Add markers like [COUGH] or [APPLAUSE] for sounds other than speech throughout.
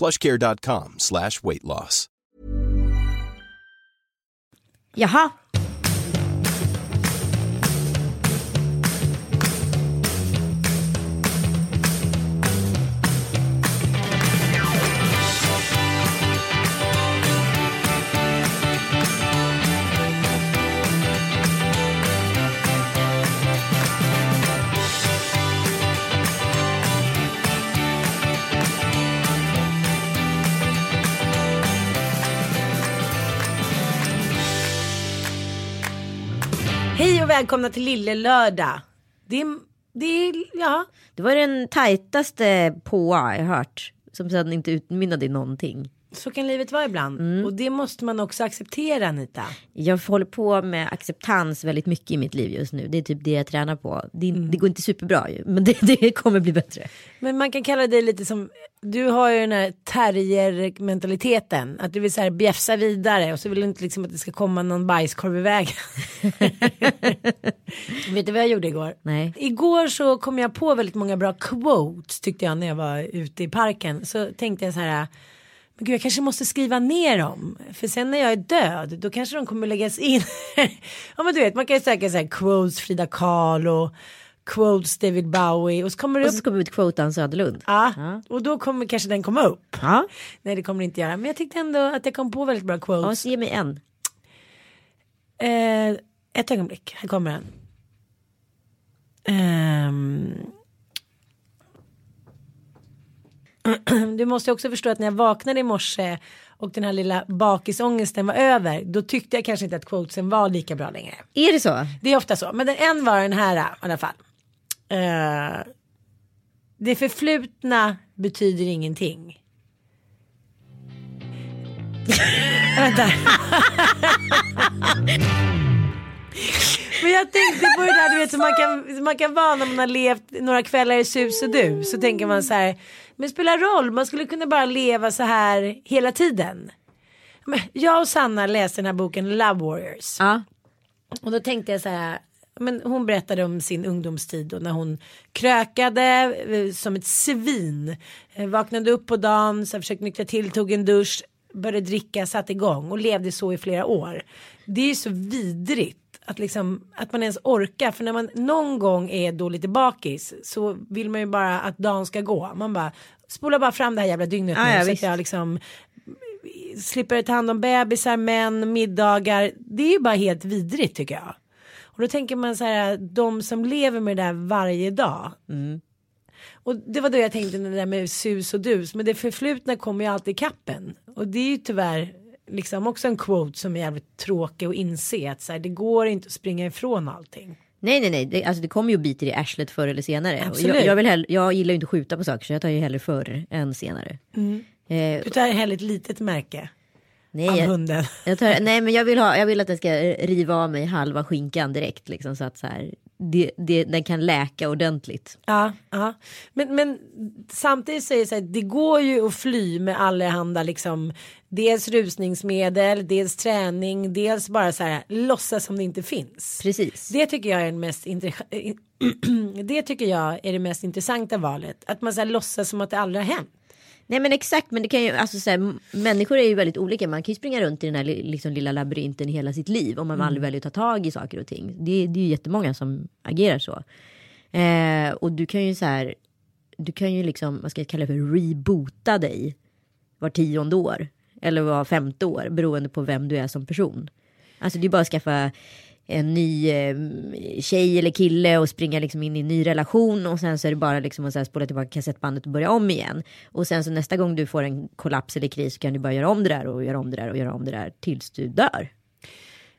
plushcare.com slash weight loss. Jaha. Välkomna till Lille Lördag. Det är, det är, ja. Det var den tajtaste påa jag hört. Som sedan inte utmynnade i någonting. Så kan livet vara ibland. Mm. Och det måste man också acceptera Anita. Jag håller på med acceptans väldigt mycket i mitt liv just nu. Det är typ det jag tränar på. Det, det går inte superbra ju. Men det, det kommer bli bättre. Men man kan kalla dig lite som, du har ju den här terrier-mentaliteten. Att du vill så här bjäfsa vidare och så vill du inte liksom att det ska komma någon bajskorv i vägen. [LAUGHS] Vet du vad jag gjorde igår? Nej. Igår så kom jag på väldigt många bra quotes tyckte jag när jag var ute i parken. Så tänkte jag så här. Men gud, jag kanske måste skriva ner dem. För sen när jag är död, då kanske de kommer läggas in. [LAUGHS] ja men du vet, man kan ju söka så här quotes Frida Kahlo, quotes David Bowie och så kommer det Och upp. så ska vi ut quote Ann Söderlund. Ja, och då kommer kanske den komma upp. Ja. Nej, det kommer det inte göra. Men jag tyckte ändå att jag kom på väldigt bra Ja, quotes. så ge mig en. Eh, ett ögonblick, här kommer den. [CLEARS THROAT] Du måste också förstå att när jag vaknade i morse och den här lilla bakisångesten var över, då tyckte jag kanske inte att quotesen var lika bra längre. Är det så? Det är ofta så, men den, en var den här i alla fall. Eh, det förflutna betyder ingenting. [LAUGHS] Vänta. Men jag tänkte på det där du vet som man kan, som man kan vara när man har levt några kvällar i sus och du. Så tänker man så här, men det spelar roll, man skulle kunna bara leva så här hela tiden. Men jag och Sanna läste den här boken Love Warriors. Ja. Och då tänkte jag så här. Men hon berättade om sin ungdomstid och när hon krökade eh, som ett svin. Eh, vaknade upp på dagen, så försökte nyktra till, tog en dusch, började dricka, satte igång och levde så i flera år. Det är ju så vidrigt att, liksom, att man ens orkar. För när man någon gång är då lite bakis så vill man ju bara att dagen ska gå. Man bara spola bara fram det här jävla dygnet Ja, nu. ja, så visst. att jag liksom slipper ta hand om bebisar, män, middagar. Det är ju bara helt vidrigt tycker jag. Och då tänker man så här, de som lever med det där varje dag. Och det var då jag tänkte det där med sus och dus. Men det förflutna kommer ju alltid i kappen. Och det är ju tyvärr liksom också en quote som är jävligt tråkig att inse. Att så här, det går inte att springa ifrån allting. Nej nej nej, det, alltså det kommer ju biter i arslet förr eller senare. Absolut. Jag, jag, vill hell- jag gillar ju inte att skjuta på saker så jag tar ju hellre förr än senare. Eh, Du tar hellre ett litet märke nej, av jag, hunden. [LAUGHS] jag tar, nej men jag vill, ha, jag vill att den ska riva av mig halva skinkan direkt liksom så att så här, det, det, den kan läka ordentligt. Ja, ja. Men, men samtidigt säger så här, det går ju att fly med allehanda liksom dels rusningsmedel, dels träning, dels bara så här låtsas som det inte finns. Precis. Det tycker jag är den mest [CLEARS THROAT] Det tycker jag är det mest intressanta valet. Att man så här låtsas som att det aldrig har hänt. Nej men exakt, men det kan ju, alltså så här, människor är ju väldigt olika. Man kan ju springa runt i den här li- liksom, lilla labyrinten hela sitt liv om man aldrig väljer att ta tag i saker och ting. Det, det är ju jättemånga som agerar så. Eh, och du kan ju så här, du kan ju liksom, vad ska jag kalla det för, reboota dig var tionde år. Eller var femte år beroende på vem du är som person. Alltså det är bara att skaffa en ny eh, tjej eller kille och springa liksom in i en ny relation och sen så är det bara liksom att spola tillbaka kassettbandet och börja om igen. Och sen så nästa gång du får en kollaps eller kris så kan du bara göra om det där och göra om det där och göra om det där tills du dör.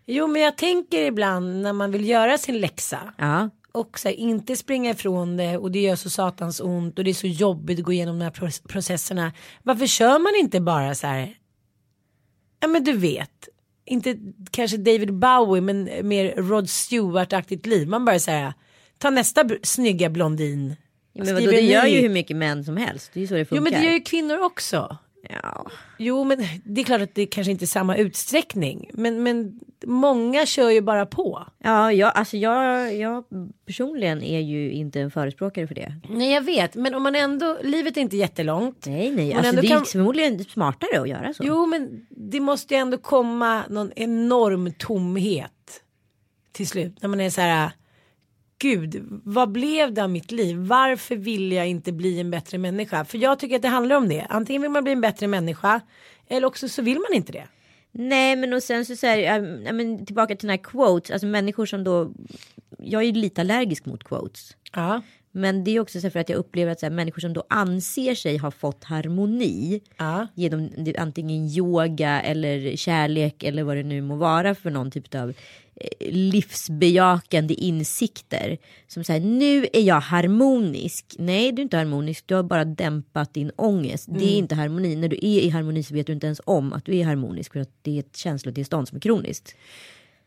Jo men jag tänker ibland när man vill göra sin läxa. Ja, Och så här, inte springa ifrån det och det gör så satans ont och det är så jobbigt att gå igenom de här proce- processerna. Varför kör man inte bara så här? Ja men du vet. Inte kanske David Bowie men mer Rod Stewart-aktigt liv. Man bara säger ta nästa snygga blondin. men Skriver vadå, det gör ju hur mycket män som helst. Det är ju så det funkar. Jo men det gör ju kvinnor också. Ja. Jo men det är klart att det kanske inte är samma utsträckning. Men, men många kör ju bara på. Ja, jag, alltså jag, jag personligen är ju inte en förespråkare för det. Nej jag vet men om man ändå, livet är inte jättelångt. Nej, nej, alltså ändå det är kan- förmodligen smartare att göra så. Jo men det måste ju ändå komma någon enorm tomhet till slut. När man är så här. Gud, vad blev det av mitt liv? Varför vill jag inte bli en bättre människa? För jag tycker att det handlar om det. Antingen vill man bli en bättre människa. Eller också så vill man inte det. Nej, men och sen så, så här, ja, men tillbaka till den här quotes, alltså människor som då, jag är ju lite allergisk mot quotes. Ja. Men det är också så för att jag upplever att så här, människor som då anser sig ha fått harmoni Ja. genom antingen yoga eller kärlek eller vad det nu må vara för någon typ av eh, livsbejakande insikter. Som säger nu är jag harmonisk. Nej, du är inte harmonisk. Du har bara dämpat din ångest. Det är inte harmoni. När du är i harmoni så vet du inte ens om att du är harmonisk för att det är ett känslotillstånd som är kroniskt.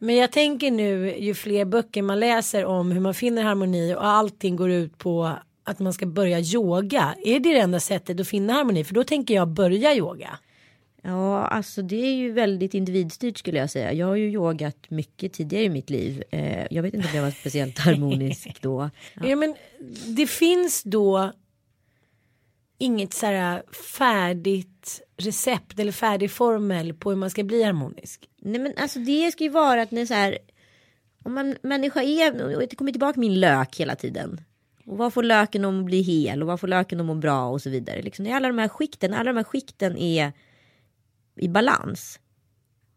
Men jag tänker nu ju fler böcker man läser om hur man finner harmoni och allting går ut på att man ska börja yoga. Är det det enda sättet att finna harmoni? För då tänker jag börja yoga. Ja, alltså det är ju väldigt individstyrt skulle jag säga. Jag har ju yogat mycket tidigare i mitt liv. Eh, jag vet inte om jag var speciellt harmonisk då. [LAUGHS] Ja. men det finns då inget så här färdigt recept eller färdig formel på hur man ska bli harmonisk. Nej men alltså det ska ju vara att när så här. Om man människa är, och det kommer tillbaka min lök hela tiden. Och vad får löken om att bli hel och vad får löken om att må bra och så vidare. Liksom, när alla de här skikten, alla de här skikten är i balans.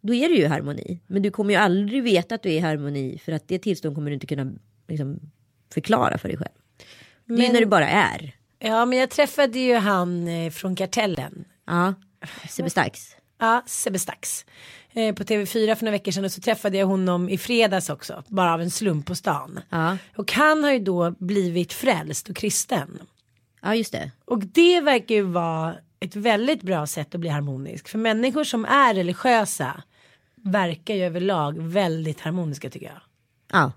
Då är det ju harmoni. Men du kommer ju aldrig veta att du är i harmoni för att det tillstånd kommer du inte kunna liksom, förklara för dig själv. Det är Men- när du bara är. Ja men jag träffade ju han eh, från Kartellen. Ja, Sebbe Stax. Ja, Sebbe Stax. Eh, på TV4 för några veckor sedan och så träffade jag honom i fredags också. Bara av en slump på stan. Ja. Och han har ju då blivit frälst och kristen. ja, just det. Och det verkar ju vara ett väldigt bra sätt att bli harmonisk. För människor som är religiösa verkar ju överlag väldigt harmoniska tycker jag. Ja.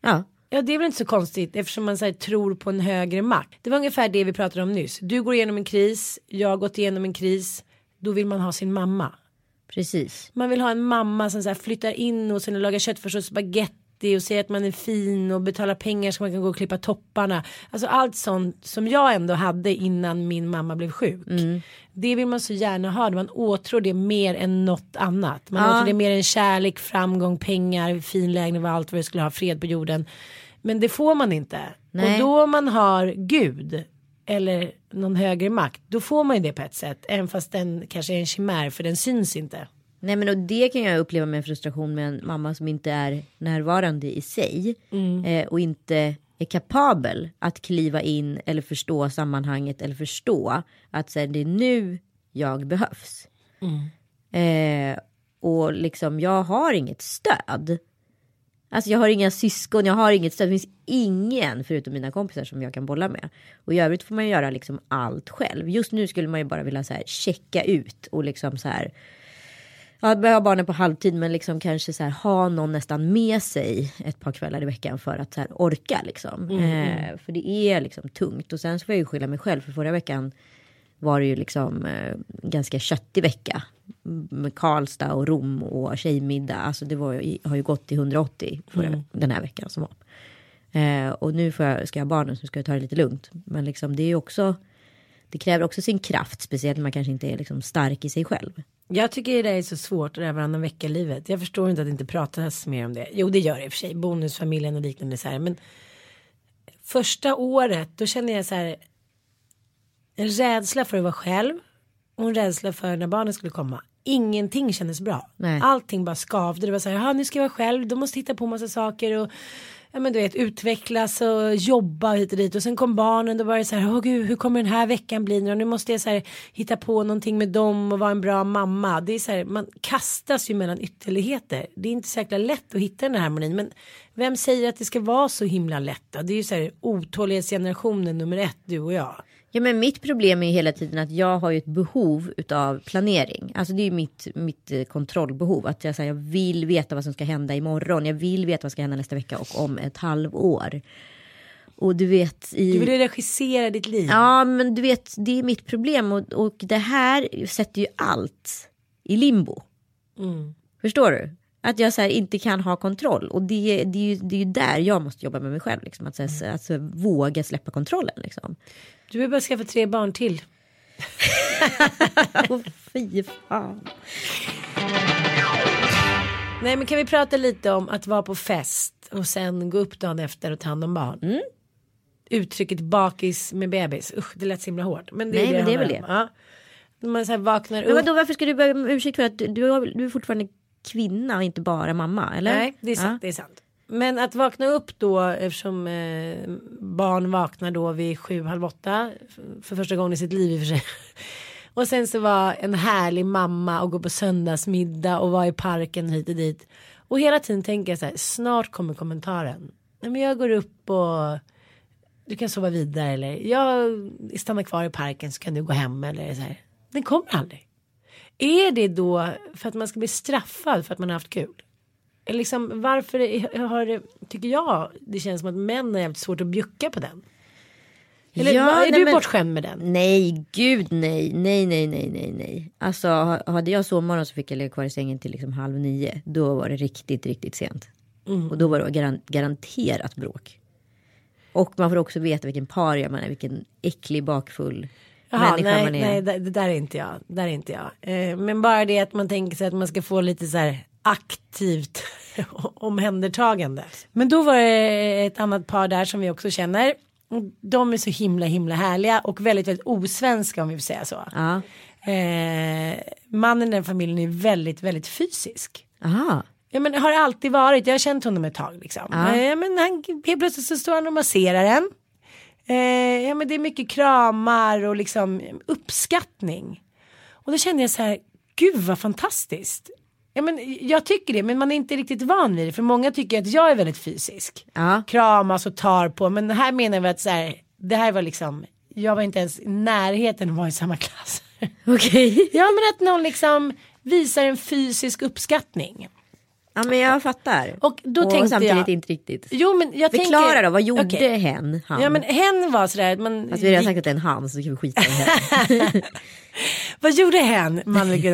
Ja. Ja det är väl inte så konstigt eftersom man så här, tror på en högre makt. Det var ungefär det vi pratade om nyss. Du går igenom en kris, jag har gått igenom en kris. Då vill man ha sin mamma. Precis. Man vill ha en mamma som så här flyttar in och sen lagar köttfärs och spagetti och säger att man är fin och betalar pengar så man kan gå och klippa topparna. Alltså allt sånt som jag ändå hade innan min mamma blev sjuk. Det vill man så gärna ha. Man åtrår det mer än något annat. Man Ja. åtrår det mer än kärlek, framgång, pengar, fin lägenhet och allt vad det skulle ha, fred på jorden. Men det får man inte. Nej. Och då man har Gud eller någon högre makt, då får man ju det på ett sätt. Även fast den kanske är en chimär för den syns inte. Nej men och det kan jag uppleva med en frustration med en mamma som inte är närvarande i sig. Eh, och inte är kapabel att kliva in eller förstå sammanhanget eller förstå att så här, det är nu jag behövs. Eh, och liksom jag har inget stöd. Alltså jag har inga syskon, jag har inget stöd. Det finns ingen förutom mina kompisar som jag kan bolla med. Och i övrigt får man göra liksom allt själv. Just nu skulle man ju bara vilja så här checka ut och liksom så här. Jag har barnen på halvtid men liksom kanske så här ha någon nästan med sig ett par kvällar i veckan för att så här orka liksom. Eh, för det är liksom tungt och sen så får jag ju skylla mig själv för förra veckan var det ju liksom eh, ganska köttig vecka. Med Karlstad och Rom och tjejmiddag. Alltså det var, ju- har ju gått till 180 förra, den här veckan som var. Eh, och nu jag, ska jag ha barnen så ska jag ta det lite lugnt. Men liksom det är ju också, det kräver också sin kraft. Speciellt när man kanske inte är liksom stark i sig själv. Jag tycker det är så svårt det där varannan vecka livet. Jag förstår inte att det inte pratas mer om det. Jo det gör det i och för sig. Bonusfamiljen och liknande så här. Men första året då känner jag så här. En rädsla för att vara själv. och en rädsla för när barnen skulle komma. Ingenting kändes bra. Nej. Allting bara skavde. Det var så här, "Jaha, nu ska jag vara själv, då måste jag hitta på massa saker och ja, men du vet, utvecklas och jobba hit och dit. Och sen kom barnen, då var det så här, åh gud, hur kommer den här veckan bli nu? Och nu måste jag så här, hitta på någonting med dem och vara en bra mamma. Det är så här, man kastas ju mellan ytterligheter. Det är inte så jäkla lätt att hitta den här harmonin. Men vem säger att det ska vara så himla lätt? Då? Det är ju så här otålighetsgenerationen nummer ett, du och jag. Ja men mitt problem är ju hela tiden att jag har ju ett behov utav planering. Alltså det är ju mitt, mitt eh, kontrollbehov. Att jag, säger, jag vill veta vad som ska hända imorgon. Jag vill veta vad som ska hända nästa vecka och om ett halvår. Och du vet i... Du vill regissera ditt liv. Ja men du vet det är mitt problem och, och det här sätter ju allt i limbo. Förstår du? Att jag så här, inte kan ha kontroll och det, det, är ju, det är ju där jag måste jobba med mig själv. Liksom. Att, så här, att, så här, våga släppa kontrollen. Liksom. Du vill bara skaffa tre barn till. [LAUGHS] Åh, fy fan. Nej men kan vi prata lite om att vara på fest och sen gå upp dagen efter och ta hand om barn. Mm. Uttrycket bakis med bebis, usch det lät så himla hårt. Men det är Nej, det men det är väl om. Ja. Man så här vaknar Men upp. vadå, varför ska du be om ursäkt för att du, du, är fortfarande kvinna och inte bara mamma? Eller? Nej det är sant, det är sant. Men att vakna upp då eftersom eh, barn vaknar då vid sju, halv åtta för första gången i sitt liv i och för sig. [LAUGHS] Och sen så var en härlig mamma och gå på söndagsmiddag och vara i parken hit och dit. Och hela tiden tänker jag så här, snart kommer kommentaren. Nej men jag går upp och du kan sova vidare eller jag stannar kvar i parken så kan du gå hem eller så här. Den kommer aldrig. Är det då för att man ska bli straffad för att man har haft kul? Liksom varför har det, tycker jag, det känns som att män har jävligt svårt att bjucka på den. Eller Ja, är du men- bortskämd med den? Nej, gud nej, nej, nej, nej, nej, nej. Alltså ha- hade jag sovmorgon så fick jag ligga kvar i sängen till liksom halv nio. Då var det riktigt, riktigt sent. Mm. Och då var det garan- garanterat bråk. Och man får också veta vilken paria man är, vilken äcklig bakfull Jaha, människa nej, man är. nej det, det där är inte jag. Där är inte jag. Eh, men bara det att man tänker sig att man ska få lite så här aktivt [LAUGHS] omhändertagande. Men då var det ett annat par där som vi också känner. De är så himla himla härliga och väldigt väldigt osvenska om vi får säga så. Ja. Eh, mannen i den familjen är väldigt väldigt fysisk. Aha. Ja men har alltid varit, jag har känt honom ett tag liksom. Ja. Eh, men han, helt plötsligt så står han och masserar en. Eh, ja men det är mycket kramar och liksom uppskattning. Och då kände jag så här, gud vad fantastiskt. Ja men jag tycker det men man är inte riktigt van vid det för många tycker att jag är väldigt fysisk. Ja. Kramas och tar på men här menar vi att så här, det här var liksom, jag var inte ens i närheten att vara i samma klass. Okej. [LAUGHS] ja men att någon liksom visar en fysisk uppskattning. Ja men jag fattar. Och då tänkte samtidigt jag- inte riktigt. Jo men jag Förklara tänker, då, vad gjorde Okej. hen? Han? Ja men hen var sådär man Alltså vi har gick- sagt att det är en han så kan vi skita i det. [LAUGHS] Vad gjorde hen? Manlig.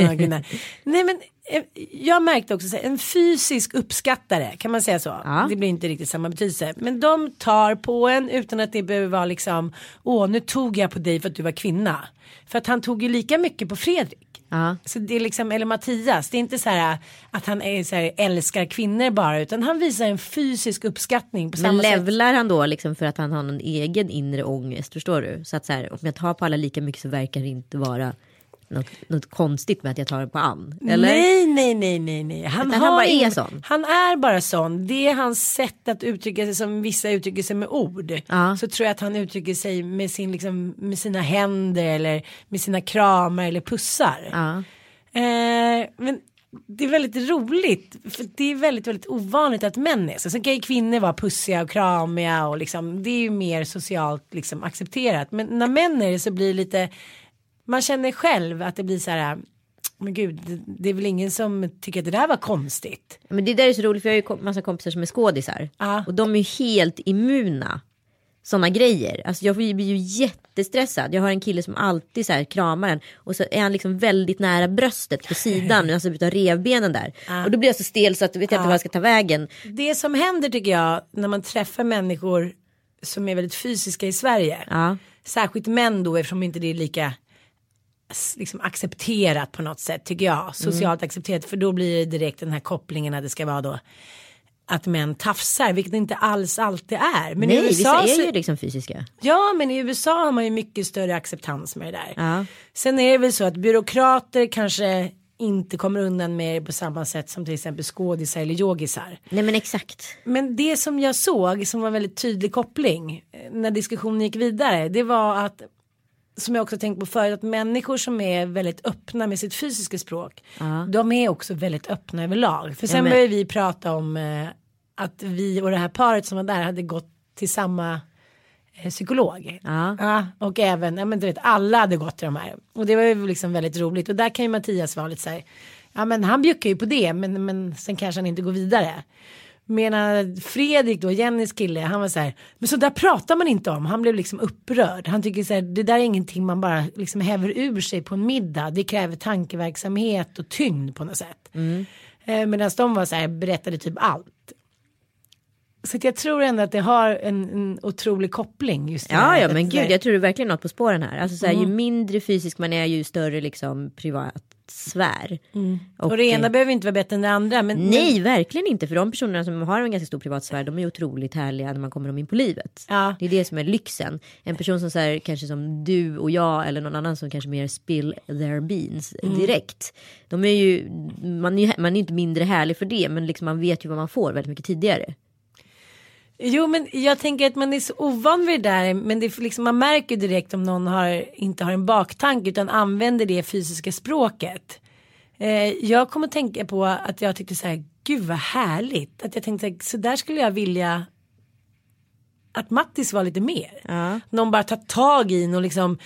Nej men eh, jag märkte också en fysisk uppskattare kan man säga så. Ja. Det blir inte riktigt samma betydelse. Men de tar på en utan att det behöver vara liksom åh nu tog jag på dig för att du var kvinna. För att han tog ju lika mycket på Fredrik. Ja. Så det är liksom, eller Mattias, det är inte så här att han är så här, älskar kvinnor bara utan han visar en fysisk uppskattning på Men samma sätt. levlar han då liksom för att han har någon egen inre ångest? Förstår du? Så att så här, om jag tar på alla lika mycket så verkar det inte vara något, något konstigt med att jag tar på Ann. Eller? Nej, nej, nej, nej, nej. Han, Utan har han bara är sån. Han är bara sån. Det är hans sätt att uttrycka sig som vissa uttrycker sig med ord. Ja. Så tror jag att han uttrycker sig med, sin, liksom, med sina händer eller med sina kramar eller pussar. Ja. Eh, men det är väldigt roligt. För det är väldigt, väldigt ovanligt att män är så. Sen kan ju kvinnor vara pussiga och kramiga och liksom, det är ju mer socialt liksom, accepterat. Men när män är det så blir det lite, man känner själv att det blir så här, men gud, det, det är väl ingen som tycker att det där var konstigt. Men det där är så roligt för jag har ju kom- massa kompisar som är skådisar. Ja. Och de är ju helt immuna. Sådana grejer. Alltså jag blir ju jättestressad. Jag har en kille som alltid så här kramar en. Och så är han liksom väldigt nära bröstet på sidan. [LAUGHS] alltså utav revbenen där. Och då blir jag så stel så att jag vet jag inte vad jag ska ta vägen. Det som händer tycker jag när man träffar människor som är väldigt fysiska i Sverige. Särskilt män då eftersom inte det är lika liksom accepterat på något sätt tycker jag. Socialt accepterat för då blir det direkt den här kopplingen att det ska vara då att män tafsar, vilket det inte alls alltid är. Men Nej, i USA vissa är ju liksom fysiska. Ja, men i USA har man ju mycket större acceptans med det där. Ja. Sen är det väl så att byråkrater kanske inte kommer undan med det på samma sätt som till exempel skådisar eller yogisar. Nej men exakt. Men det som jag såg som var en väldigt tydlig koppling eh, när diskussionen gick vidare det var att som jag också tänkt på förut att människor som är väldigt öppna med sitt fysiska språk de är också väldigt öppna överlag. För sen började vi prata om eh, att vi och det här paret som var där hade gått till samma eh, psykolog. Ja. och även, ja men du vet alla hade gått till de här. Och det var ju liksom väldigt roligt och där kan ju Mattias vara lite så här, ja men han bjuckar ju på det men, men sen kanske han inte går vidare. Medan Fredrik då, Jennys kille, han var så här, men så där pratar man inte om. Han blev liksom upprörd. Han tycker så här, det där är ingenting man bara liksom häver ur sig på en middag. Det kräver tankeverksamhet och tyngd på något sätt. Eh, Medan de var så här, berättade typ allt. Så jag tror ändå att det har en, en otrolig koppling just Ja, här. ja men gud, jag tror du verkligen något på spåren här. Alltså så här, Mm. ju mindre fysisk man är, ju större liksom privat sfär. Och det ena eh, behöver inte vara bättre än det andra. Men, Nej, verkligen inte. För de personerna som har en ganska stor privatsfär, de är otroligt härliga när man kommer dem in på livet. Ja. Det är det som är lyxen. En person som så här, kanske som du och jag eller någon annan som kanske mer spill their beans Mm. direkt. De är ju, man är ju man är inte mindre härlig för det, men liksom man vet ju vad man får väldigt mycket tidigare. Jo men jag tänker att man är så ovan vid det där men det liksom, man märker direkt om någon har, inte har en baktanke utan använder det fysiska språket. Eh, jag kommer tänka på att jag tyckte så här, gud vad härligt. Att jag tänkte så här, där skulle jag vilja att Mattis var lite mer. Ja. Någon bara tar tag i och liksom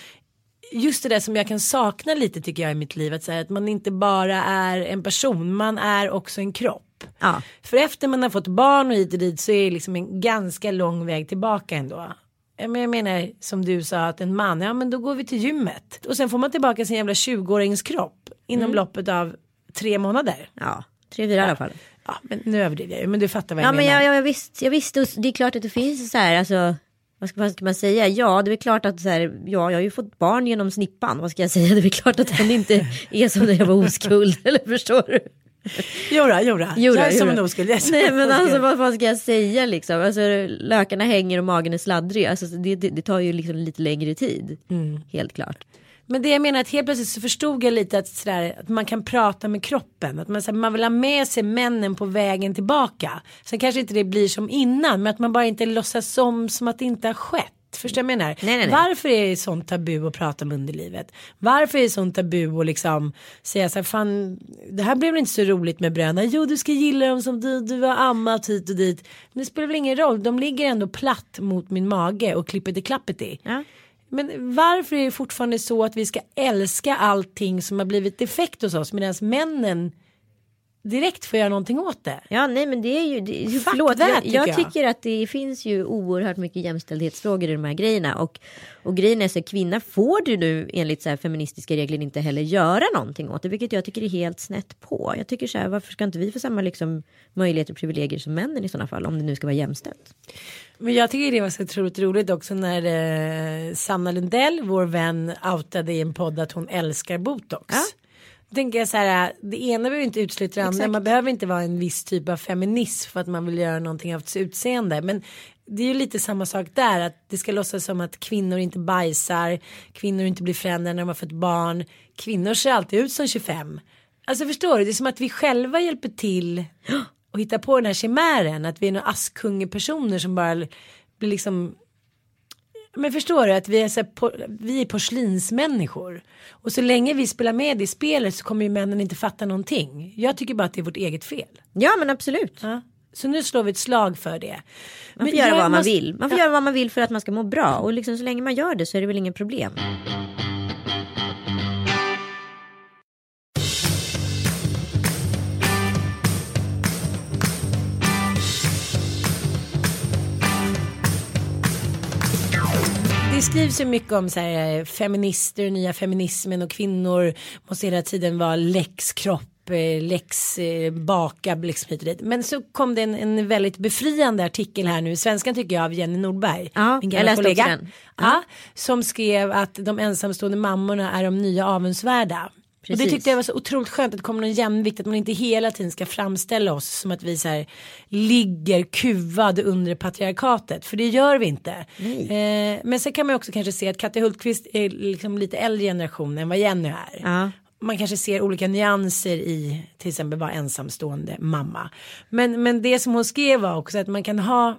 just det där som jag kan sakna lite tycker jag i mitt liv. Att, säga att man inte bara är en person, man är också en kropp. Ja. För efter man har fått barn och hit och dit så är det liksom en ganska lång väg tillbaka ändå. Ja, men Jag menar som du sa att en man, ja men då går vi till gymmet. Och sen får man tillbaka sin jävla 20-årings kropp inom Mm. loppet av tre månader. Ja, tre, fyra i alla fall. Ja men nu överdriver jag ju men du fattar vad jag Ja men menar. jag, jag, visst, jag visste, och det är klart att det finns så här, alltså vad ska, vad ska man säga? Ja, det är klart att så här, ja, jag har ju fått barn genom snippan. Vad ska jag säga? Det är klart att den inte [LAUGHS] är som när jag var oskuld. Eller förstår du? Jodå, jodå. Jodå, jag är som en oskuld. Nej en men alltså vad, vad ska jag säga liksom? Alltså lökarna hänger och magen är sladdrig. Alltså det, det, det tar ju liksom lite längre tid. Mm. Helt klart. Men det jag menar att helt plötsligt så förstod jag lite att, sådär, att man kan prata med kroppen. Att man, såhär, man vill ha med sig männen på vägen tillbaka. Sen kanske inte det blir som innan men att man bara inte låtsas om som att det inte har skett. Förstår jag menar? Nej, nej, nej. Varför är det sånt tabu att prata om underlivet? Varför är det sånt tabu att liksom säga så här, fan det här blev väl inte så roligt med bröderna. Jo du ska gilla dem som du, du har ammat hit och dit. Men det spelar väl ingen roll, de ligger ändå platt mot min mage och klippet i klappet i. Ja. Men varför är det fortfarande så att vi ska älska allting som har blivit defekt hos oss medan männen direkt får göra någonting åt det? Ja, nej men det är ju, det, Fuck förlåt, that, jag, tycker jag tycker att det finns ju oerhört mycket jämställdhetsfrågor i de här grejerna och, och grejen är så kvinna får du nu enligt så här feministiska regler inte heller göra någonting åt det, vilket jag tycker är helt snett på. Jag tycker så här, varför ska inte vi få samma liksom möjligheter och privilegier som männen i sådana fall, om det nu ska vara jämställt? Men jag tycker det var så otroligt roligt också när eh, Sanna Lundell, vår vän, outade i en podd att hon älskar botox. Ja. Tänker jag så här, det ena behöver inte utesluta det andra. Man behöver inte vara en viss typ av feminism för att man vill göra någonting av sitt utseende. Men det är ju lite samma sak där, att det ska låtsas som att kvinnor inte bajsar, kvinnor inte blir förändrade när de har fått barn, kvinnor ser alltid ut som 25. Alltså förstår du, det är som att vi själva hjälper till och hittar på den här chimären, att vi är några askungepersoner som bara blir liksom men förstår du att vi är, så por- vi är porslinsmänniskor. Och så länge vi spelar med i spelet så kommer ju männen inte fatta någonting. Jag tycker bara att det är vårt eget fel. Ja men absolut. Ja. Så nu slår vi ett slag för det. Man får göra vad man vill. Man får göra vad man vill för att man ska må bra och liksom så länge man gör det så är det väl ingen problem. Skrivs ju mycket om så här, eh, feminister, nya feminismen och kvinnor måste hela tiden vara lex kropp, eh, lex eh, baka, liksom hit och dit. Men så kom det en, en väldigt befriande artikel här nu Svenskan tycker jag av Jenny Nordberg. Ja, min gamla kollega. den. Ja, som skrev att de ensamstående mammorna är de nya avundsvärda. Och det Precis. tyckte jag var så otroligt skönt att det kommer någon jämvikt. Att man inte hela tiden ska framställa oss som att vi så här, ligger kuvad under patriarkatet. För det gör vi inte. Eh, men sen kan man också kanske se att Katja Hultqvist är liksom lite äldre generation än vad Jenny är. Ja. Man kanske ser olika nyanser i till exempel vara ensamstående mamma. Men, men det som hon skrev var också att man kan ha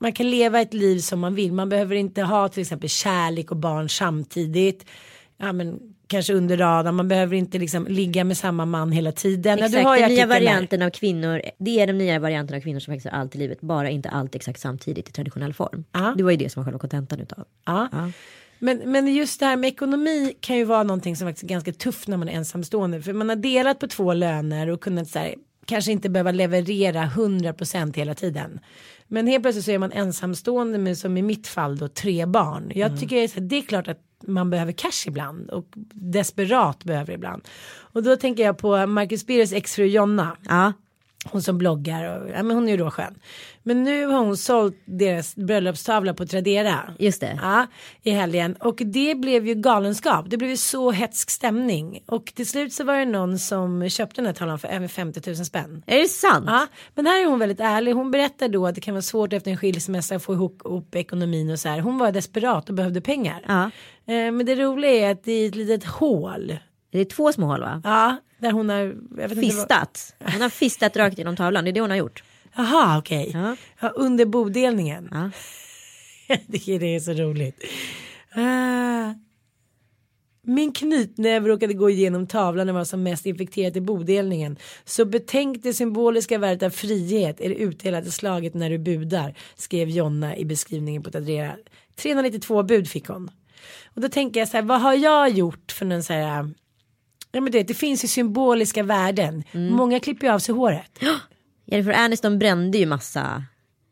man kan leva ett liv som man vill. Man behöver inte ha till exempel kärlek och barn samtidigt. Ja, men kanske under radarn. Man behöver inte liksom ligga med samma man hela tiden. Ja, Exakt, ju den nya artikeln där. varianten av kvinnor, det är de nya varianterna av kvinnor som faktiskt har allt i livet, bara inte allt exakt samtidigt i traditionell form. Ja. Det var ju det som var själva kontentan utav. Ja. Ja. Men, men just det här med ekonomi kan ju vara någonting som faktiskt är ganska tufft när man är ensamstående. För man har delat på två löner och kunnat så här, kanske inte behöva leverera 100% hela tiden. Men helt plötsligt så är man ensamstående med som i mitt fall då tre barn. Jag tycker att det är klart att man behöver cash ibland och desperat behöver ibland. Och då tänker jag på Marcus Birros exfru Jonna. Ja, Hon som bloggar och ja, men hon är ju då skön. Men nu har hon sålt deras bröllopstavla på Tradera. just det. Ja, i helgen. Och det blev ju galenskap. Det blev ju så hetsk stämning. Och till slut så var det någon som köpte den här tavlan för över 50 000 spänn. Är det sant? Ja, men här är hon väldigt ärlig. Hon berättar då att det kan vara svårt efter en skilsmässa att få ihop, ihop ekonomin och så här. Hon var desperat och behövde pengar. Ja. Eh, men det roliga är att det är ett litet hål. Det är två små hål va? Ja, där hon har... Fistat. Hon har fistat rakt genom tavlan, det är det hon har gjort. Jaha, okej. Ja. Ja, under bodelningen. Ja. [LAUGHS] Jag tycker det är så roligt. Ah. Min knytnäve råkade gå igenom tavlan när var som mest infekterad i bodelningen. Så betänk det symboliska värdet av frihet är det utdelade slaget när du budar. Skrev Jonna i beskrivningen på Tadrera. 392 bud fick hon. Och då tänker jag så här, vad har jag gjort för någon så här. Ja men du vet, det finns ju symboliska värden. Många klipper ju av sig håret. [GASPS] Jennifer Aniston brände ju massa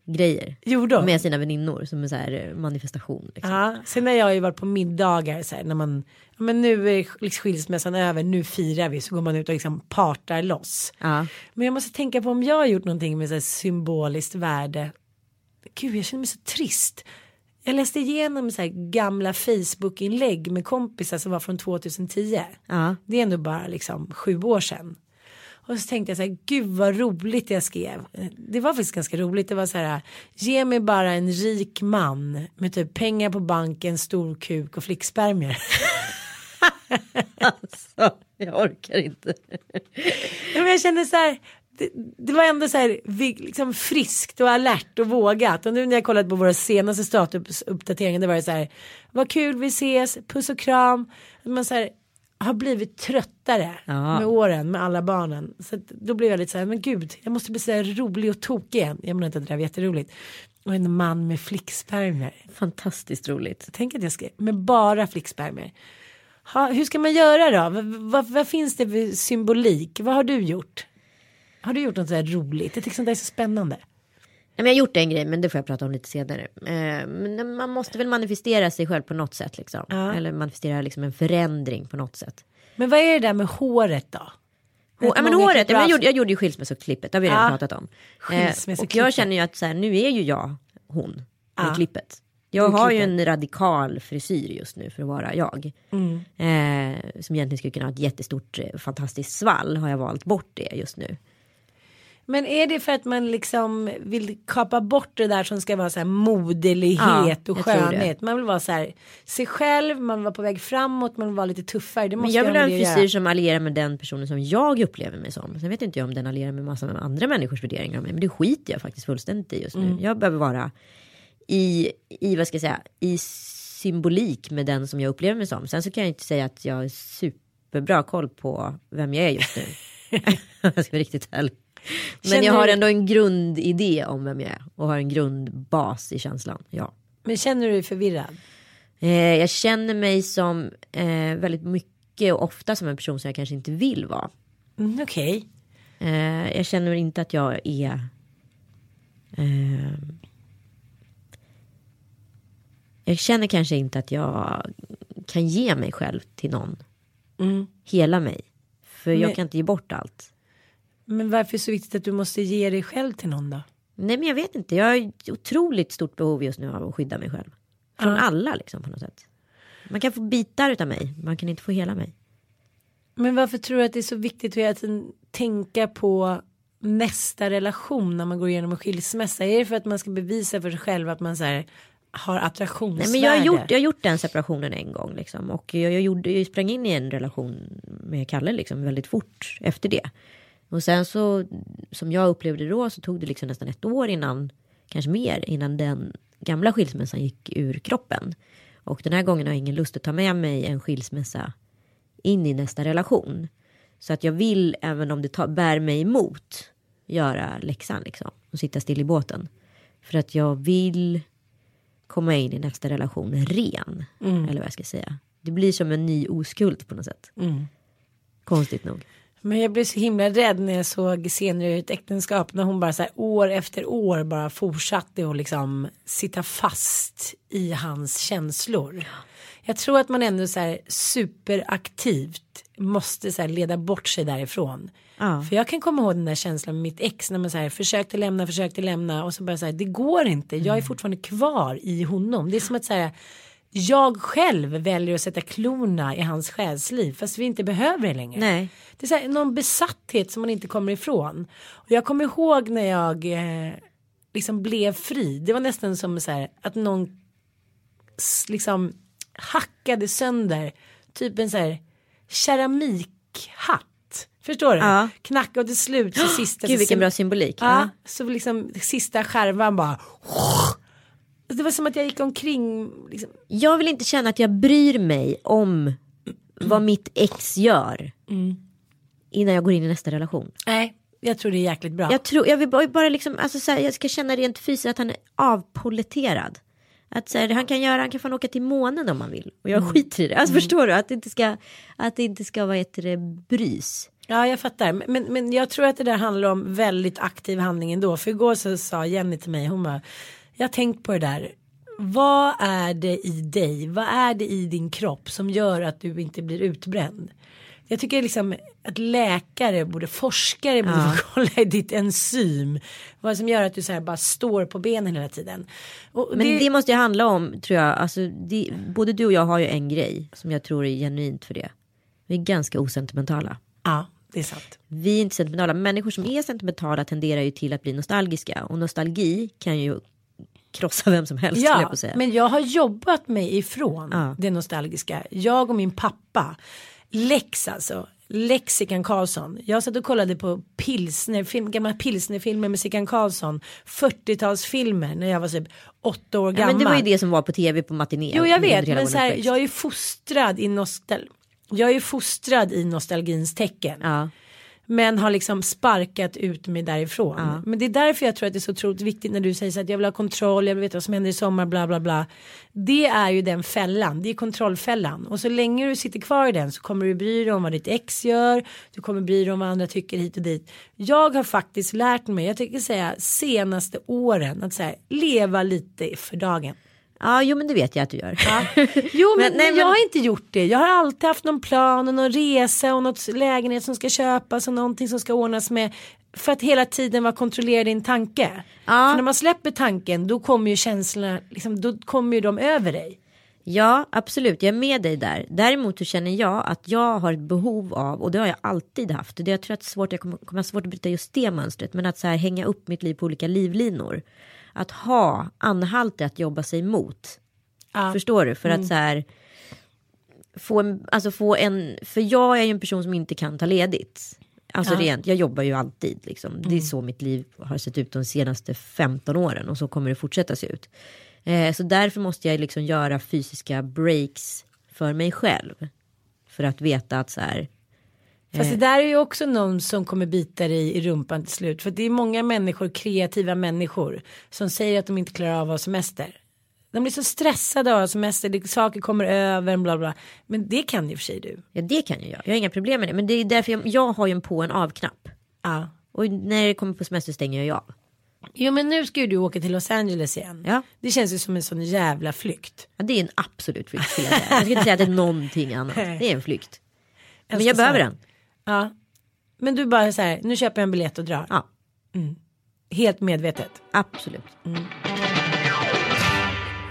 grejer. Gjorde? Med sina väninnor som en så här eh, manifestation. Liksom. Ja, sen har jag ju varit på middagar så här, när man, ja, men nu är liksom skilsmässan över, nu firar vi, så går man ut och liksom partar loss. Ja. Men jag måste tänka på om jag har gjort någonting med så här symboliskt värde. Gud, jag känner mig så trist. Jag läste igenom så gamla Facebook-inlägg med kompisar som var från 2010. Ja. Det är ändå bara liksom sju år sedan. Och så tänkte jag så här, gud vad roligt jag skrev. Det var faktiskt ganska roligt. Det var så här, ge mig bara en rik man med typ pengar på banken, stor kuk och flickspermier. [LAUGHS] Alltså, jag orkar inte. Men jag kände så här, det, det var ändå så här liksom friskt och alert och vågat. Och nu när jag kollat på våra senaste statusuppdateringar det var det så här, vad kul vi ses, puss och kram. Man så här, har blivit tröttare Ja. med åren med alla barnen. Så då blev jag lite så här, men gud, jag måste bli så här rolig och tokig igen. Jag menar inte att det där var jätteroligt. Och en man med flickspermier. Fantastiskt roligt. Tänk att jag skrev med bara flickspermier. Ha, hur ska man göra då? Vad finns det för symbolik? Vad har du gjort? Har du gjort något så här roligt? Jag tycker sånt där är så spännande. Jag har gjort en grej, men det får jag prata om lite senare. Eh, men man måste väl manifestera sig själv på något sätt. Liksom. Ja. Eller manifestera liksom en förändring på något sätt. Men vad är det där med håret då? Hå- Vet ja, men håret, jag, gjorde, jag gjorde ju skilsmässoklippet, det har vi redan Ja. pratat om. Eh, och jag känner ju att så här, nu är ju jag hon Ja. klippet. Jag har ju en radikal frisyr just nu för att vara jag. Mm. Eh, som egentligen skulle kunna ha ett jättestort eh, fantastiskt svall har jag valt bort det just nu. Men är det för att man liksom vill kapa bort det där som ska vara så här moderlighet Ja, och skönhet? Man vill vara så här sig själv, man vill vara på väg framåt, man vill vara lite tuffare. Det måste Men jag vill ha en frisyr som allierar med den personen som jag upplever mig som. Sen vet inte jag om den allierar med massa med andra människors värderingar av mig. Men det skiter jag faktiskt fullständigt i just nu. Mm. Jag behöver vara i, i, vad ska jag säga, i symbolik med den som jag upplever mig som. Sen så kan jag inte säga att jag har superbra koll på vem jag är just nu. [LAUGHS] [LAUGHS] jag ska vara riktigt ärlig. Men Känner jag har ändå en grundidé om vem jag är. Och har en grundbas i känslan. Ja. Men känner du dig förvirrad? Eh, jag känner mig som eh, väldigt mycket och ofta som en person som jag kanske inte vill vara. Mm, Okej. Eh, jag känner inte att jag är... Jag känner kanske inte att jag kan ge mig själv till någon. Mm. Hela mig. För jag Men- kan inte ge bort allt. Men varför är det så viktigt att du måste ge dig själv till någon då? Nej men jag vet inte. Jag har otroligt stort behov just nu av att skydda mig själv. Från Ja. alla liksom på något sätt. Man kan få bitar utav mig. Man kan inte få hela mig. Men varför tror du att det är så viktigt att hela tiden tänka på nästa relation när man går igenom en skilsmässa? Är det för att man ska bevisa för sig själv att man så här, har attraktionsvärde? Nej, men jag, har gjort, jag har gjort den separationen en gång. Liksom. Och jag, jag, gjorde, jag sprang in i en relation med Kalle liksom, väldigt fort efter det. Och sen så, som jag upplevde då, så tog det liksom nästan ett år innan, kanske mer, innan den gamla skilsmässan gick ur kroppen. Och den här gången har jag ingen lust att ta med mig en skilsmässa in i nästa relation. Så att jag vill, även om det tar, bär mig emot, göra läxan liksom. Och sitta still i båten. För att jag vill komma in i nästa relation ren. Eller vad jag ska säga. Det blir som en ny oskuld på något sätt. Konstigt nog. Men jag blev så himla rädd när jag såg scener i ett äktenskap när hon bara så här år efter år bara fortsatte att liksom sitta fast i hans känslor. Jag tror att man ändå så här superaktivt måste så här leda bort sig därifrån. Ja. För jag kan komma ihåg den där känslan med mitt ex när man så här försökte lämna, försökte lämna och så bara så här det går inte. Jag är fortfarande kvar i honom. Det är som att så här jag själv väljer att sätta klorna i hans själsliv fast vi inte behöver det längre. Nej. Det är så här, någon besatthet som man inte kommer ifrån. Och jag kommer ihåg när jag eh, liksom blev fri. Det var nästan som så här att någon liksom hackade sönder typ en så här keramikhatt. Förstår du? Ja. Knacka och till slut så [GASPS] sista. Gud så vilken bra symbolik. Ja, Ja. så liksom sista skärvan bara. Det var som att jag gick omkring. Liksom. Jag vill inte känna att jag bryr mig om vad mitt ex gör. Innan jag går in i nästa relation. Nej, jag tror det är jäkligt bra. Jag tror, jag vill bara, bara liksom, alltså så här, jag ska känna rent fysiskt att han är avpoleterad. Att så här, han kan göra, han kan fan åka till månen om han vill. Och jag skiter i det. Alltså förstår du? Att det inte ska, att det inte ska vara ett brys. Ja, jag fattar. Men, men jag tror att det där handlar om väldigt aktiv handling ändå. För igår så sa Jenny till mig, hon bara, jag har tänkt på det där. Vad är det i dig, vad är det i din kropp som gör att du inte blir utbränd? Jag tycker liksom att läkare borde, forskare borde [LAUGHS] kolla i ditt enzym. Vad som gör att du så här bara står på benen hela tiden. Och Men det, måste ju handla om, tror jag, alltså, det, både du och jag har ju en grej som jag tror är genuint för det. Vi är ganska osentimentala. Ja, det är sant. Vi är inte sentimentala. Människor som är sentimentala tenderar ju till att bli nostalgiska. Och nostalgi kan ju krossa vem som helst. jag Ja, att säga. men jag har jobbat mig ifrån Ja. det nostalgiska. Jag och min pappa. Lex alltså. Lex Sickan Karlsson. Jag satt och kollade på pilsnerfilm, gamla pilsnerfilmer med Sickan Karlsson. 40-talsfilmer när jag var typ åtta år Ja, gammal. men det var ju det som var på tv på matiné. Jo jag vet men så här, jag är fostrad i nostal jag är fostrad i nostalgins tecken. Ja. Men har liksom sparkat ut mig därifrån. Ja. Men det är därför jag tror att det är så otroligt viktigt när du säger så att jag vill ha kontroll, jag vill veta vad som händer i sommar, bla bla bla. Det är ju den fällan, det är kontrollfällan. Och så länge du sitter kvar i den så kommer du bry dig om vad ditt ex gör, du kommer bry dig om vad andra tycker hit och dit. Jag har faktiskt lärt mig, jag tycker säga senaste åren, att så här, leva lite för dagen. Ja, jo men det vet jag att du gör. [LAUGHS] Jo men, Men- nej, men jag har inte gjort det. Jag har alltid haft någon plan och någon resa och något lägenhet som ska köpas och någonting som ska ordnas med. För att hela tiden vara kontrollerad i en tanke. För när man släpper tanken då kommer ju känslorna, liksom, då kommer ju de över dig. Ja, absolut. Jag är med dig där. Däremot så känner jag att jag har ett behov av, och det har jag alltid haft, och det jag tror att svårt, jag kommer, kommer ha svårt att bryta just det mönstret, men att så här hänga upp mitt liv på olika livlinor. Att ha anhalter att jobba sig emot. Ja. Förstår du? För att så här få en, alltså få en, för jag är ju en person som inte kan ta ledigt. Alltså rent, jag jobbar ju alltid liksom. Det är så mitt liv har sett ut de senaste 15 åren och så kommer det fortsätta se ut. Eh, så därför måste jag liksom göra fysiska breaks för mig själv. För att veta att så här, Fast det där är ju också någon som kommer bita dig i rumpan till slut. För det är många människor, kreativa människor, som säger att de inte klarar av att ha semester. De blir så stressade av att ha semester, det, saker kommer över, bla bla. Men det kan ju för sig du. ja det kan ju jag, jag har inga problem med det. Men det är därför jag, jag har ju en på en av-knapp. Ja. Och när det kommer på semester stänger jag av. Jo men nu ska ju du åka till Los Angeles igen. Ja. Det känns ju som en sån jävla flykt. Ja, det är en absolut flykt. skulle Jag, säga. jag ska inte säga att det är någonting annat. Det är en flykt. Men jag behöver den. Ja. Men du bara så här, nu köper jag en biljett och drar. Ja, Helt medvetet. absolut.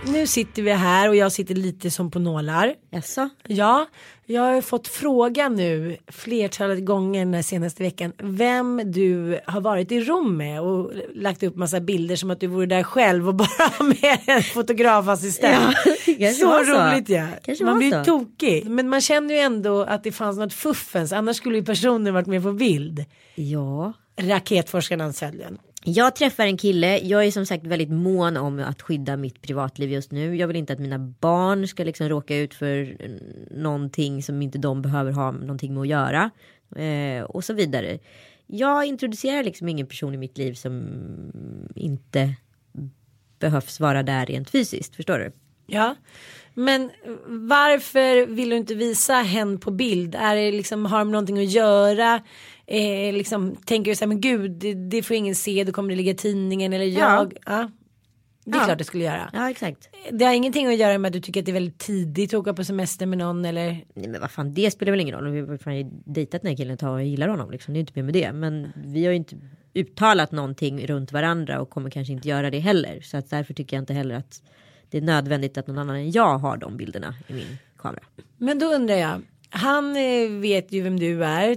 Nu sitter vi här och jag sitter lite som på nålar. Jaså? Ja, jag har fått fråga nu flertalet gånger den senaste veckan vem du har varit i Rom med och lagt upp massa bilder som att du vore där själv och bara [LAUGHS] med en fotografassistent. Ja, så roligt ja. Kanske man blir så. tokig. Men man känner ju ändå att det fanns något fuffens annars skulle ju personen varit med på bild. Ja. Raketforskaren Ann. Jag träffar en kille, jag är som sagt väldigt mån om att skydda mitt privatliv just nu. Jag vill inte att mina barn ska liksom råka ut för någonting som inte de behöver ha någonting med att göra. Eh, och så vidare. Jag introducerar liksom ingen person i mitt liv som inte behövs vara där rent fysiskt, förstår du? Ja, men varför vill du inte visa hen på bild? Är det liksom, har de någonting att göra? Eh, liksom, tänker så här, men gud, det, det får ingen se, då kommer det ligga i tidningen eller jag. Ja. Det är Ja. klart det skulle göra. Ja, exakt. Det har ingenting att göra med att du tycker att det är väldigt tidigt att åka på semester med någon eller? Nej men vad fan det spelar väl ingen roll. Vi har ju dejtat den här killen ett tag och gillar honom liksom. Det är inte mer med det. Men vi har ju inte uttalat någonting runt varandra och kommer kanske inte göra det heller. Så att därför tycker jag inte heller att det är nödvändigt att någon annan än jag har de bilderna i min kamera. Men då undrar jag. Han eh, vet ju vem du är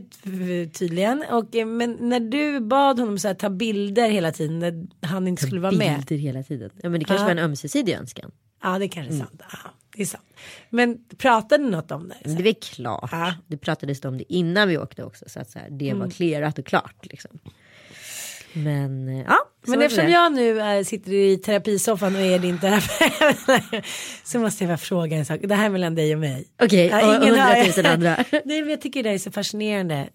tydligen. Och, eh, men när du bad honom så här, ta bilder hela tiden när han inte skulle vara med. Bilder hela tiden. Ja men det kanske Ja. var en ömsesidig önskan. Ja det kanske är Mm. sant. Ja, det är sant. Men pratade ni något om det? Men det är klart. Ja. Det pratades om det innan vi åkte också. Så att så här, det Mm. var clearat och klart liksom. Men eh, ja. Men eftersom det. jag nu äh, sitter i terapisoffan och är din terapeut [LAUGHS] så måste jag bara fråga en sak. Det här är mellan dig och mig. Okej, Ja, och hundratusen andra. [LAUGHS] Nej men jag tycker det är så fascinerande.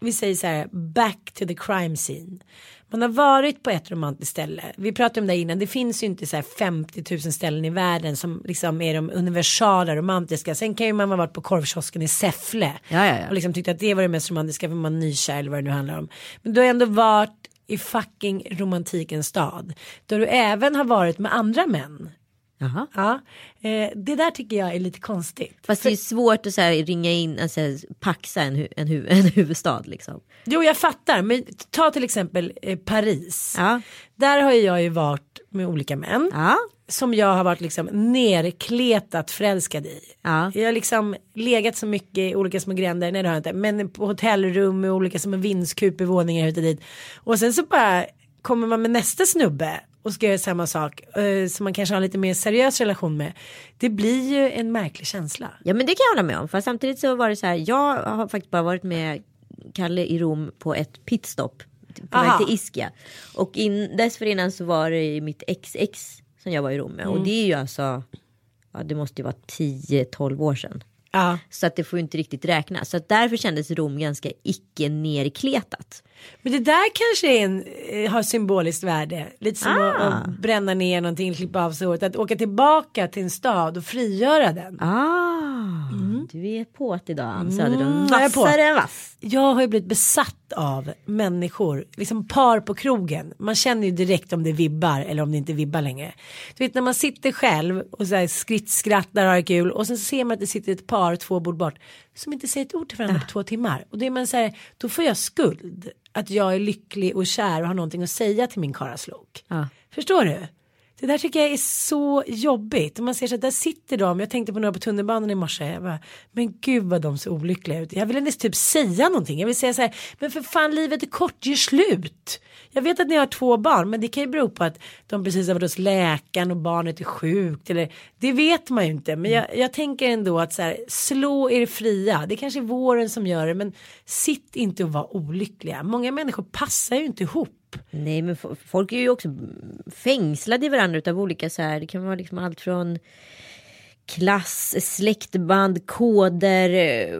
Vi säger så här, back to the crime scene. Man har varit på ett romantiskt ställe. Vi pratade om det innan. Det finns ju inte så här 50 000 ställen i världen som liksom är de universala romantiska. Sen kan ju man ha varit på korvkiosken i Säffle. Ja, ja, ja. Och liksom tyckt att det var det mest romantiska för man är nykär eller vad det nu handlar om. Men du har ändå varit i fucking romantikens stad. Då du även har varit med andra män. Jaha. Ja, eh, det där tycker jag är lite konstigt. Fast det är svårt att så här, ringa in, alltså, paxa en, hu- en, hu- [LAUGHS] en huvudstad liksom. Jo jag fattar men ta till exempel eh, Paris. Ja. Där har jag ju varit med olika män. Ja. Som jag har varit liksom nerkletat förälskad i. Ja. Jag har liksom legat så mycket i olika små gränder, nej det har jag inte. Men på hotellrum med olika som en vindskup i våningar hit och dit. Och sen så bara kommer man med nästa snubbe och ska göra samma sak. Eh, som man kanske har lite mer seriös relation med. Det blir ju en märklig känsla. ja men det kan jag hålla med om. Fast samtidigt så var det så här, jag har faktiskt bara varit med Kalle i Rom på ett pitstop. På väg till Ischia. Och in, dessförinnan så var det mitt ex-ex som jag var i Rom med. Och det är ju alltså, ja det måste ju vara 10-12 år sedan. Ja. Så att det får ju inte riktigt räknas. Så att därför kändes Rom ganska icke nerkletat. Men det där kanske är en, eh, har symboliskt värde. Lite som att, Ah. att bränna ner någonting, klippa av sig håret. Att åka tillbaka till en stad och frigöra den. Ah, du är på att idag Ann Söderlund. på. Vassare än vass. Jag har ju blivit besatt av människor, liksom par på krogen. Man känner ju direkt om det vibbar eller om det inte vibbar längre. Du vet när man sitter själv och så här skritt skrattar och har kul och sen ser man att det sitter ett par två bord bort som inte säger ett ord till varandra på två timmar. Och då är man så här, då får jag skuld att jag är lycklig och kär och har någonting att säga till min karaslok. Ja. Förstår du? Det där tycker jag är så jobbigt. Man ser så att där sitter de. Jag tänkte på några på tunnelbanan i morse. Bara, men gud vad de ser olyckliga ut. Jag vill inte typ säga någonting. Jag vill säga så här. Men för fan livet är kort. Gör slut. Jag vet att ni har två barn. Men det kan ju bero på att de precis har varit hos läkaren och barnet är sjukt. Eller, det vet man ju inte. Men jag, jag tänker ändå att så här, slå er fria. Det kanske är våren som gör det. Men sitt inte och var olyckliga. Många människor passar ju inte ihop. Nej men folk är ju också fängslade i varandra utav olika så här. Det kan vara liksom allt från klass, släktband, koder.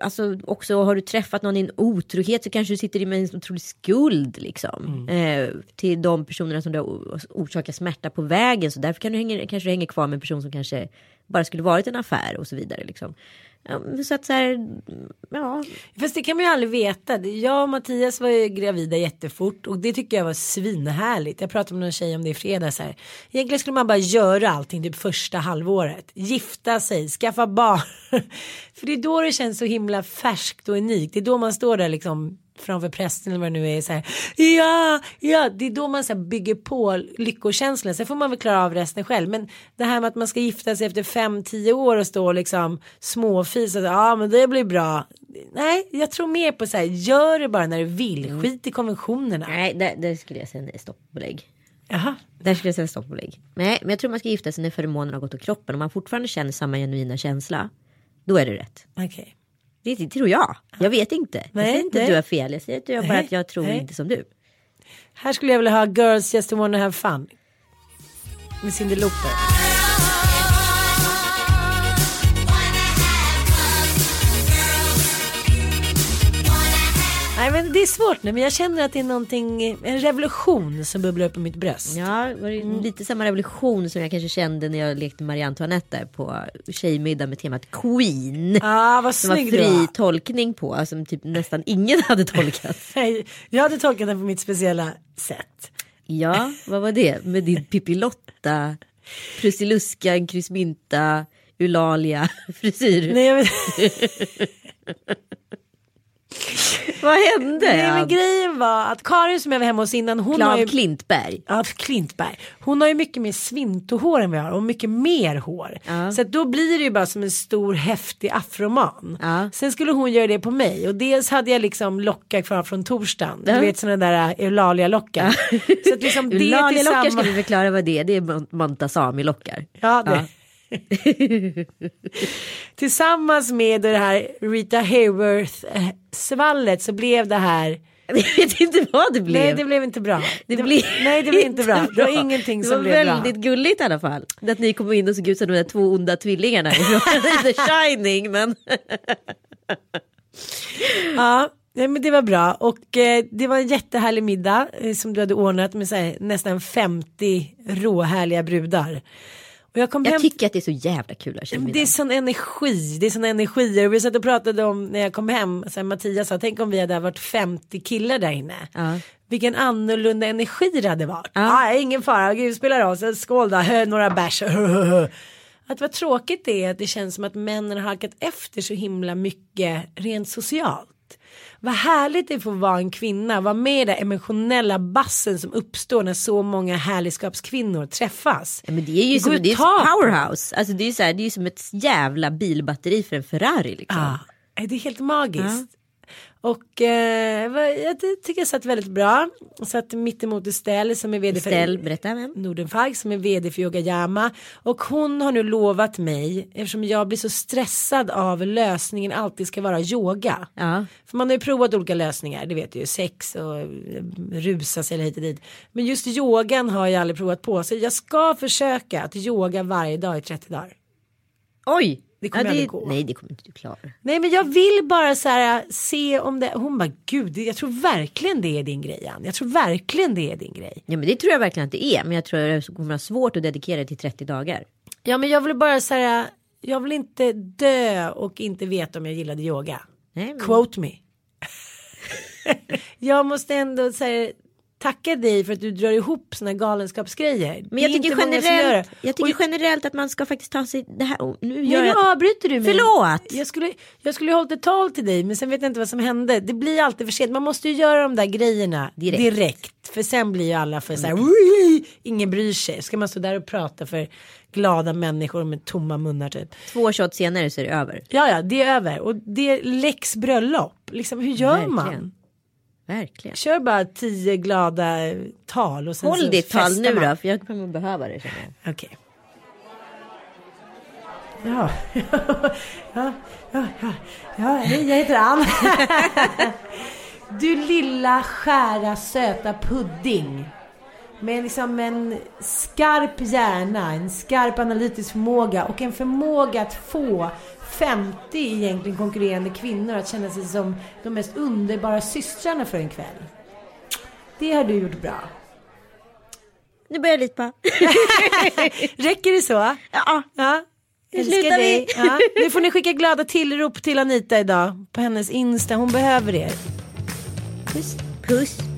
Alltså också har du träffat någon i en otrohet så kanske du sitter med en otrolig skuld liksom. Eh, till de personerna som du har orsakat smärta på vägen. Så därför kan du hänga, kanske du hänger kvar med en person som kanske bara skulle varit en affär och så vidare liksom. Så att så här, ja. Fast det kan man ju aldrig veta. Jag och Mattias var ju gravida jättefort och det tycker jag var svinhärligt. Jag pratade med någon tjej om det i fredags här. Egentligen skulle man bara göra allting typ första halvåret. Gifta sig, skaffa barn. [LAUGHS] För det är då det känns så himla färskt och unikt. Det är då man står där liksom framför prästen eller vad det nu är. Så här, ja, ja, det är då man så bygger på lyckokänslan. Sen får man väl klara av resten själv. Men det här med att man ska gifta sig efter fem, tio år och stå och liksom småfisa. Ja, men det blir bra. Nej, jag tror mer på så här, gör det bara när du vill. Skit i konventionerna. Nej, där, där skulle jag säga nej, stopp och belägg. Jaha. Där skulle jag säga stopp och belägg. Nej, men jag tror man ska gifta sig när feromonerna har gått åt kroppen. Om man fortfarande känner samma genuina känsla, då är det rätt. Okej. Det, det tror jag. Jag vet inte. jag Nej, säger inte nej. att du har fel. Jag säger att jag bara Nej, att jag tror inte som du. Här skulle jag vilja ha Girls Just Wanna Have Fun. Med Cyndi Lauper. Det är svårt nu men jag känner att det är någonting, en revolution som bubblar upp i mitt bröst. Ja, det var ju Mm. lite samma revolution som jag kanske kände när jag lekte Marie Antoinette på tjejmiddag med temat Queen. Ah, vad Som var snygg du fri var. tolkning på, som typ nästan ingen hade tolkat. [LAUGHS] Nej, Jag hade tolkat den på mitt speciella sätt. Ja, vad var det? Med din Pippilotta, Prussiluskan, Kryssminta, Eulalia [LAUGHS] frisyr. Nej, jag vet, [LAUGHS] [LAUGHS] Vad hände? nej men grejen var att Karin som jag var hemma hos innan hon har Klav ju Klintberg. Ja, Klintberg. Hon har ju mycket mer svintohår än jag har och mycket mer hår. Ja. Så då blir det ju bara som en stor häftig afroman. Ja. Sen skulle hon göra det på mig och dels hade jag liksom lockar kvar från torsdagen. Ja. Du vet sådana där Eulalia-lockar. Så att liksom det Eulalia-lockar ska tillsammans. vi förklara vad det är. Det är Mont- Montazami-lockar. Ja, det. [LAUGHS] Tillsammans med det här Rita Hayworth-svallet så blev det här. [LAUGHS] Jag vet inte vad det blev. Nej, det blev inte bra. Det blev nej, det blev inte bra. Det var ingenting det som var blev bra. väldigt gulligt i alla fall. Att ni kom in och såg ut som de där två onda tvillingarna [LAUGHS] The Shining. Men Ja, nej, men det var bra och eh, det var en jättehärlig middag eh, som du hade ordnat med här, nästan 50 råhärliga brudar. Jag kom hem jag tycker att det är så jävla kul att det är sån energi, det är sån energier. Vi satt och pratade om när jag kom hem, så här, Mattias sa, tänk om vi hade varit 50 killar där inne. Ja. Vilken annorlunda energi det hade varit. Ja. Ah, ingen fara, gud spelar roll, så skål då, [LAUGHS] några bärs. [LAUGHS] Att vad tråkigt det är att det känns som att männen har halkat efter så himla mycket rent socialt. Vad härligt det får vara en kvinna, vara med i den emotionella bassen som uppstår när så många härligskapskvinnor träffas. Ja, men det är ju Det som det är powerhouse. Alltså det är ju så här, det är ju som ett jävla bilbatteri för en Ferrari liksom. Ja, det är helt magiskt. Och eh, jag ty- tycker jag satt väldigt bra. Jag satt mittemot Estelle som är vd Ställ, för berätta vem. Nordenfalk som är vd för Yogayama. Och hon har nu lovat mig, eftersom jag blir så stressad av lösningen alltid ska vara yoga. Ja. För man har ju provat olika lösningar, det vet du ju, sex och eh, rusa sig hit och dit. Men just yogan har jag aldrig provat på. Så jag ska försöka att yoga varje dag i 30 dagar. Oj! Det kommer ja, aldrig gå. Nej det kommer inte du klara. Nej men jag vill bara så här se om det, hon bara gud jag tror verkligen det är din grej Ann. Jag tror verkligen det är din grej. Ja men det tror jag verkligen att det är. Men jag tror att det kommer vara svårt att dedikera det till 30 dagar. Ja men jag vill bara så här, jag vill inte dö och inte veta om jag gillade yoga. Nej, men... Quote me. [LAUGHS] jag måste ändå säga tacka dig för att du drar ihop såna galenskapsgrejer. Men jag tycker, generellt, jag tycker Och- generellt att man ska faktiskt ta sig det här. och Nu gör nu jag... avbryter du mig. Förlåt. Jag skulle, jag skulle hållit ett tal till dig men sen vet jag inte vad som hände. Det blir alltid för sent. Man måste ju göra de där grejerna direkt. Direkt. För sen blir ju alla för så här, "Ui!" ingen bryr sig. Ska man stå där och prata för glada människor med tomma munnar typ. Två shots senare så är det över. Ja, ja, det är över. Och det är läx bröllop. Liksom, hur gör man? Verkligen. Kör bara tio glada tal och sen Håll ditt tal nu man. då för jag kommer behöva det. Okej. Ja. [LAUGHS] ja, ja, ja, ja, hej, jag heter Ann. [LAUGHS] du lilla skära söta pudding. Med liksom en skarp hjärna, en skarp analytisk förmåga och en förmåga att få 50 egentligen konkurrerande kvinnor att känna sig som de mest underbara systrarna för en kväll. Det har du gjort bra. Nu börjar jag lite på. [LAUGHS] Räcker det så? Ja. Ja. Nu slutar dig. vi. Ja. Nu får ni skicka glada tillrop till Anita idag på hennes Insta. Hon behöver er. Puss. Puss.